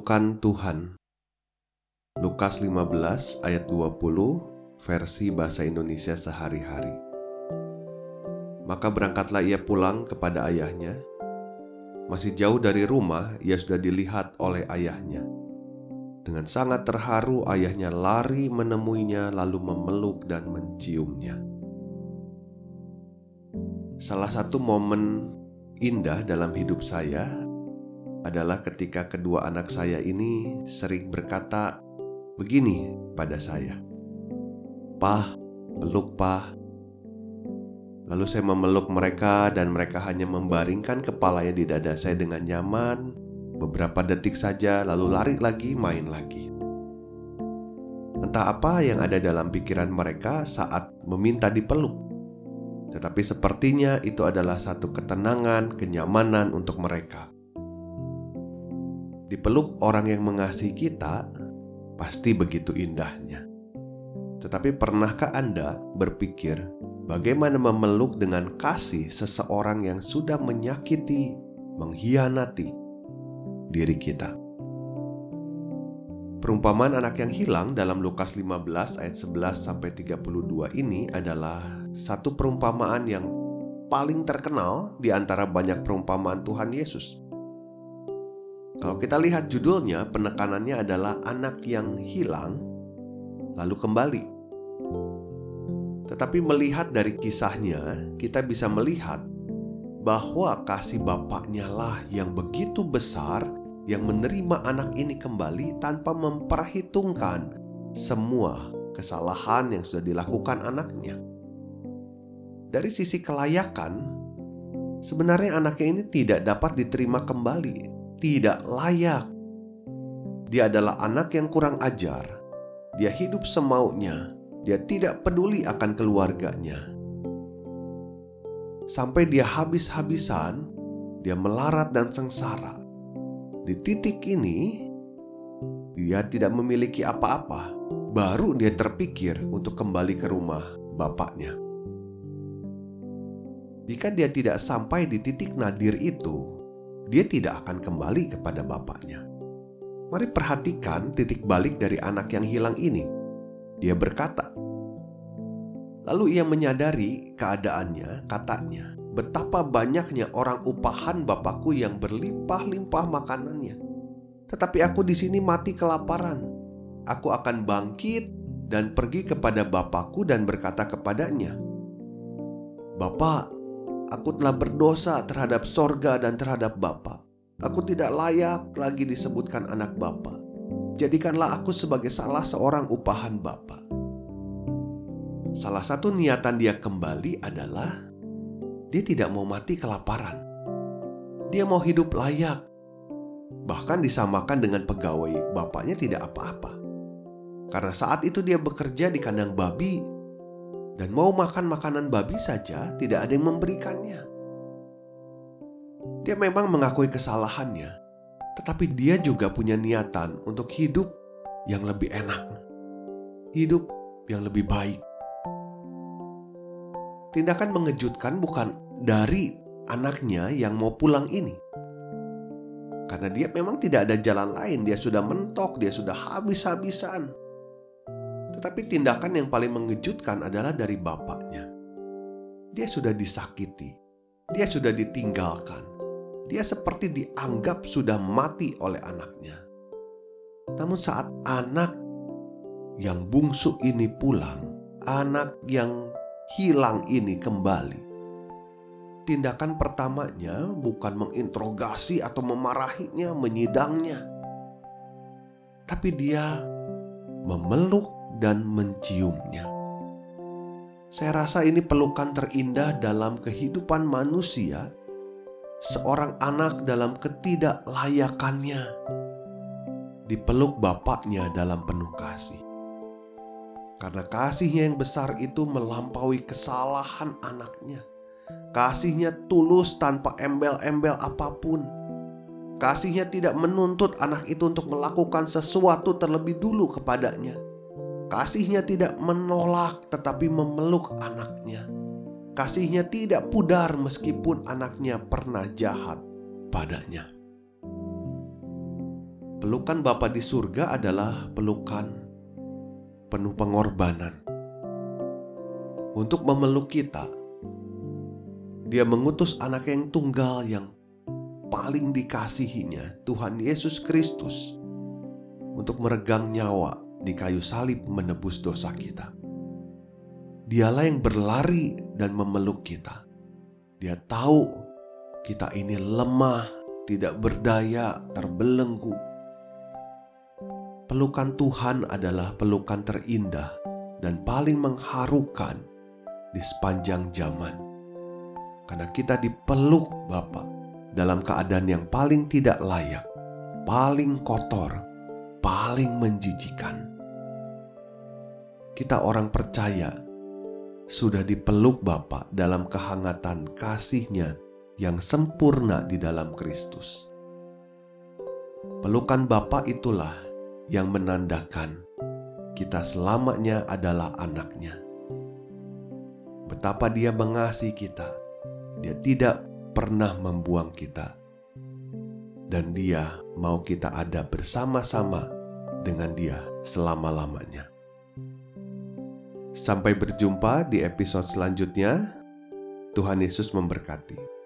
Pelukan Tuhan. Lukas 15 ayat 20 versi bahasa Indonesia sehari-hari. Maka berangkatlah ia pulang kepada ayahnya. Masih jauh dari rumah ia sudah dilihat oleh ayahnya. Dengan sangat terharu ayahnya lari menemuinya lalu memeluk dan menciumnya. Salah satu momen indah dalam hidup saya adalah ketika kedua anak saya ini sering berkata begini pada saya, "Pah, peluk Pah." Lalu saya memeluk mereka dan mereka hanya membaringkan kepalanya di dada saya dengan nyaman. Beberapa detik saja lalu lari lagi main lagi. Entah apa yang ada dalam pikiran mereka saat meminta dipeluk. Tetapi sepertinya itu adalah satu ketenangan, kenyamanan untuk mereka. Dipeluk orang yang mengasihi kita pasti begitu indahnya. Tetapi pernahkah Anda berpikir bagaimana memeluk dengan kasih seseorang yang sudah menyakiti, mengkhianati diri kita? Perumpamaan anak yang hilang dalam Lukas 15 ayat 11 sampai 32 ini adalah satu perumpamaan yang paling terkenal di antara banyak perumpamaan Tuhan Yesus. Kalau kita lihat judulnya, penekanannya adalah anak yang hilang lalu kembali. Tetapi melihat dari kisahnya, kita bisa melihat bahwa kasih bapaknya lah yang begitu besar yang menerima anak ini kembali tanpa memperhitungkan semua kesalahan yang sudah dilakukan anaknya. Dari sisi kelayakan, sebenarnya anaknya ini tidak dapat diterima kembali tidak layak. Dia adalah anak yang kurang ajar. Dia hidup semaunya. Dia tidak peduli akan keluarganya. Sampai dia habis-habisan, dia melarat dan sengsara. Di titik ini, dia tidak memiliki apa-apa. Baru dia terpikir untuk kembali ke rumah bapaknya. Jika dia tidak sampai di titik nadir itu, dia tidak akan kembali kepada bapaknya. Mari perhatikan titik balik dari anak yang hilang ini. Dia berkata, lalu ia menyadari keadaannya, katanya, betapa banyaknya orang upahan bapakku yang berlimpah-limpah makanannya. Tetapi aku di sini mati kelaparan. Aku akan bangkit dan pergi kepada bapakku dan berkata kepadanya, Bapak, Aku telah berdosa terhadap sorga dan terhadap Bapa. Aku tidak layak lagi disebutkan anak Bapa. Jadikanlah aku sebagai salah seorang upahan Bapa. Salah satu niatan dia kembali adalah dia tidak mau mati kelaparan. Dia mau hidup layak. Bahkan disamakan dengan pegawai bapaknya tidak apa-apa. Karena saat itu dia bekerja di kandang babi dan mau makan makanan babi saja tidak ada yang memberikannya. Dia memang mengakui kesalahannya, tetapi dia juga punya niatan untuk hidup yang lebih enak, hidup yang lebih baik. Tindakan mengejutkan bukan dari anaknya yang mau pulang ini, karena dia memang tidak ada jalan lain. Dia sudah mentok, dia sudah habis-habisan. Tetapi tindakan yang paling mengejutkan adalah dari bapaknya. Dia sudah disakiti, dia sudah ditinggalkan, dia seperti dianggap sudah mati oleh anaknya. Namun, saat anak yang bungsu ini pulang, anak yang hilang ini kembali, tindakan pertamanya bukan menginterogasi atau memarahinya, menyidangnya, tapi dia memeluk dan menciumnya. Saya rasa ini pelukan terindah dalam kehidupan manusia. Seorang anak dalam ketidaklayakannya dipeluk bapaknya dalam penuh kasih. Karena kasihnya yang besar itu melampaui kesalahan anaknya. Kasihnya tulus tanpa embel-embel apa pun. Kasihnya tidak menuntut anak itu untuk melakukan sesuatu terlebih dulu kepadanya. Kasihnya tidak menolak tetapi memeluk anaknya. Kasihnya tidak pudar meskipun anaknya pernah jahat padanya. Pelukan Bapa di surga adalah pelukan penuh pengorbanan. Untuk memeluk kita, dia mengutus anak yang tunggal yang paling dikasihinya, Tuhan Yesus Kristus, untuk meregang nyawa di kayu salib menebus dosa kita. Dialah yang berlari dan memeluk kita. Dia tahu kita ini lemah, tidak berdaya, terbelenggu. Pelukan Tuhan adalah pelukan terindah dan paling mengharukan di sepanjang zaman karena kita dipeluk Bapa dalam keadaan yang paling tidak layak, paling kotor, paling menjijikan. Kita orang percaya sudah dipeluk Bapa dalam kehangatan kasihnya yang sempurna di dalam Kristus. Pelukan Bapa itulah yang menandakan kita selamanya adalah anaknya. Betapa dia mengasihi kita, dia tidak pernah membuang kita, dan Dia mau kita ada bersama-sama dengan Dia selama-lamanya. Sampai berjumpa di episode selanjutnya. Tuhan Yesus memberkati.